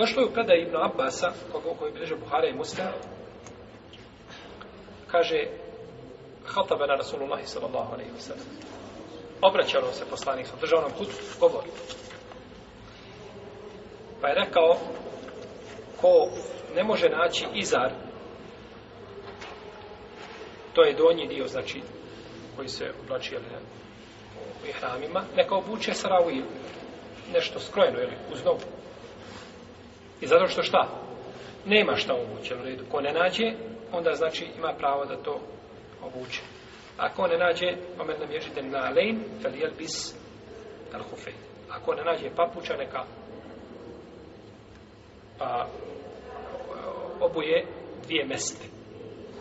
Došlo je u predaj Ibn Abbasa, koga koji bliže Buhara i Musa, kaže Hatabena Rasulullahi sallallahu alaihi wa sallam. Obraćalo se poslanik sa državnom kutu, govor. Pa je rekao, ko ne može naći izar, to je donji dio, znači, koji se oblači, jel, u ihramima, neka obuče sarawiju, nešto skrojeno, jel, uz nogu. I zato što šta? Nema šta obuće u redu. Ko ne nađe, onda znači ima pravo da to obuće. Ako ne nađe, omen nam ježite na alejn, fel jel bis tarhufejn. Ako ne nađe papuča, neka pa eh, obuje dvije mesne.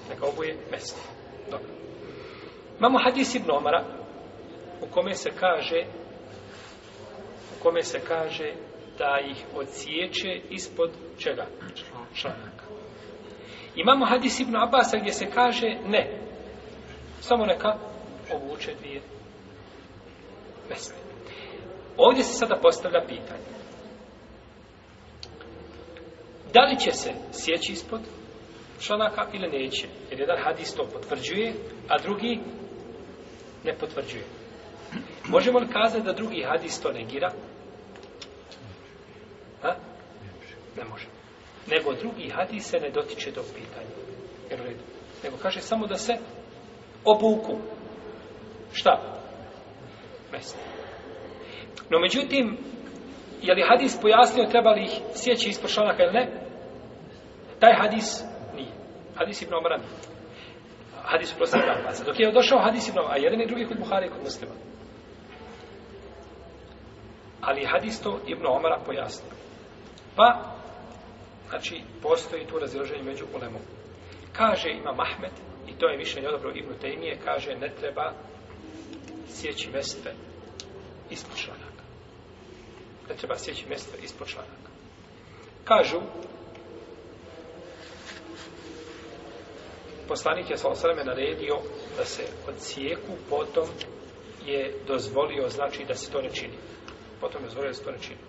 Neka obuje mesne. Dobro. Imamo hadis ibn Omara u kome se kaže u kome se kaže da ih odsjeće ispod čega? Članaka. Imamo hadis Ibn Abasa gdje se kaže ne. Samo neka obuče dvije vesne. Ovdje se sada postavlja pitanje. Da li će se sjeći ispod članaka ili neće? Jer jedan hadis to potvrđuje, a drugi ne potvrđuje. Možemo li kazati da drugi hadis to negira? ne može. Nego drugi hadis se ne dotiče tog pitanja. Jer red. Nego kaže samo da se obuku. Šta? Mesto. No međutim, je li hadis pojasnio treba li ih sjeći iz pršanaka ili ne? Taj hadis nije. Hadis Ibn Omran. Hadis prosim Abbas. Dok je došao hadis Ibn Omran, a jedan i drugi kod Buhari i kod Muslima. Ali hadis to Ibn Omara pojasnio. Pa, Znači, postoji tu razilaženje među ulemom. Kaže ima Mahmed, i to je mišljenje odobro Ibnu Tejmije, kaže ne treba sjeći mestve ispod članaka. Ne treba sjeći mestve ispod članaka. Kažu, poslanik je svala sveme naredio da se od sjeku potom je dozvolio, znači da se to ne čini. Potom je dozvolio da se to ne čini.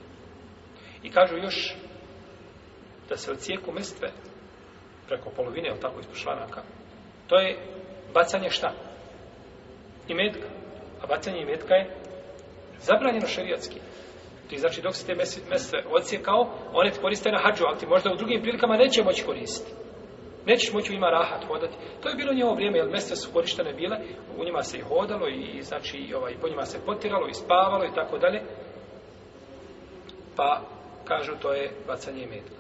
I kažu još da se odsijeku mestve preko polovine, ili tako, ispod članaka, to je bacanje šta? I metka. A bacanje i metka je zabranjeno šerijatski. Ti znači dok se te mestve odsijekao, one ti koriste na hađu, ali ti možda u drugim prilikama neće moći koristiti. Nećeš moći u njima rahat hodati. To je bilo njevo vrijeme, jer mjeste su korištene bile, u njima se i hodalo, i, znači, i ovaj, po njima se potiralo, i spavalo, i tako dalje. Pa, kažu, to je bacanje imetka.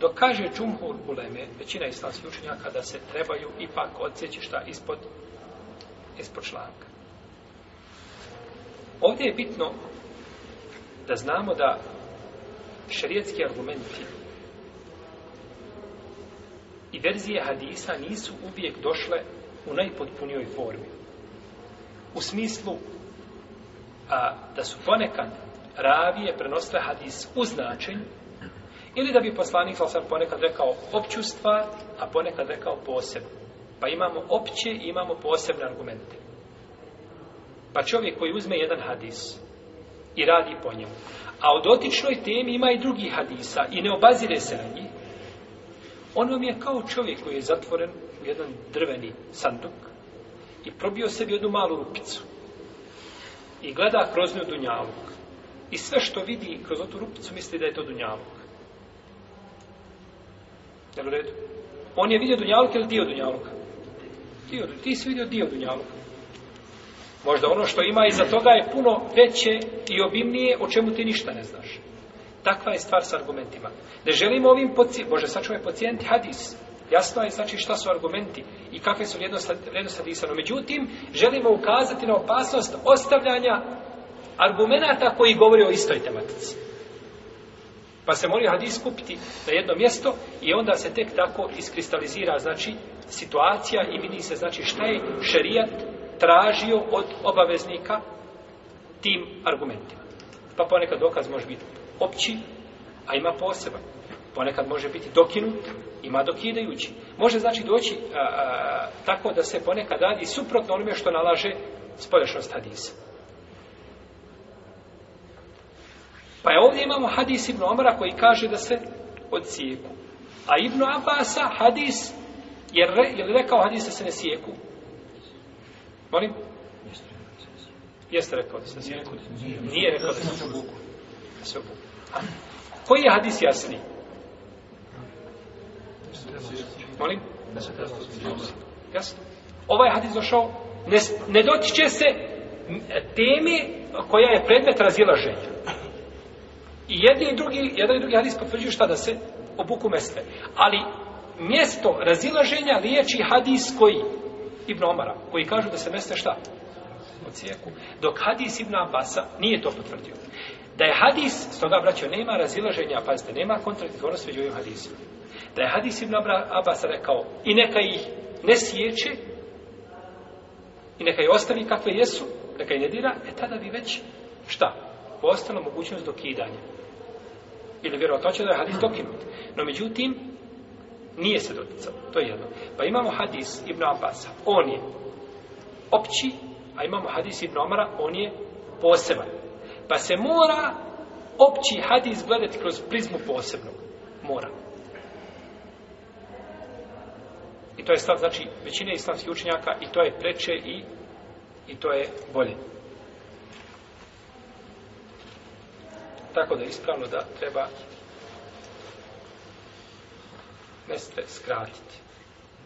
Dok kaže Džumhur Uleme, većina islamskih učenjaka, da se trebaju ipak odseći šta ispod, ispod članka. Ovdje je bitno da znamo da šarijetski argumenti i verzije hadisa nisu uvijek došle u najpotpunijoj formi. U smislu a, da su ponekad ravije prenosle hadis u značenju Ili da bi poslanik sam ponekad rekao opću stvar, a ponekad rekao posebno. Pa imamo opće i imamo posebne argumente. Pa čovjek koji uzme jedan hadis i radi po njemu, a o dotičnoj temi ima i drugi hadisa i ne obazire se na njih, on vam je kao čovjek koji je zatvoren u jedan drveni sanduk i probio sebi jednu malu rupicu i gleda kroz nju dunjavog. I sve što vidi kroz tu rupicu misli da je to dunjavog. Jel u redu? On je vidio dunjaluk ili dio dunjaluka? Dio, ti si vidio dio dunjaluka. Možda ono što ima iza toga je puno veće i obimnije o čemu ti ništa ne znaš. Takva je stvar s argumentima. Ne želimo ovim pocijenti, Bože, sad čuvaj pocijenti hadis. Jasno je, znači, šta su argumenti i kakve su vrednosti hadisano. Međutim, želimo ukazati na opasnost ostavljanja argumenta koji govori o istoj tematici. Pa se moraju hadis kupiti na jedno mjesto i onda se tek tako iskristalizira znači situacija i vidi se znači šta je šerijat tražio od obaveznika tim argumentima. Pa ponekad dokaz može biti opći, a ima poseban. Ponekad može biti dokinut, ima dokidajući. Može znači doći a, a, tako da se ponekad radi suprotno onome što nalaže spolješnost hadisa. Pa je ovdje imamo hadis Ibn Omara koji kaže da se od sijeku. A Ibn Abasa hadis je, re, je li rekao hadis da se ne sijeku? Molim? Jeste rekao da se sijeku? Nije rekao da se obuku. Da se obuku. Koji je hadis jasni? Molim? Jasno. Ovaj hadis došao ne, ne dotiče se teme koja je predmet razilaženja. I jedni i drugi, jedan i drugi hadis potvrđuju šta da se obuku mesle. Ali mjesto razilaženja liječi hadis koji? Ibn Omara, koji kažu da se mesle šta? Od cijeku. Dok hadis Ibn Abasa nije to potvrdio. Da je hadis, s toga braćo, nema razilaženja, pazite, nema kontradiktornost među ovim hadisima. Da je hadis Ibn Abasa rekao, i neka ih ne sjeće, i neka je ostavi kakve jesu, neka je ne dira, e tada bi već, šta? Postala mogućnost dokidanja ili vjerovatno će da je hadis dokinut. No međutim, nije se doticao. To je jedno. Pa imamo hadis Ibn Abbas. On je opći, a imamo hadis Ibn Omara, on je poseban. Pa se mora opći hadis gledati kroz prizmu posebnog. Mora. I to je stav, znači, većine islamskih učenjaka i to je preče i, i to je bolje. tako da je ispravno da treba mjeste skratiti.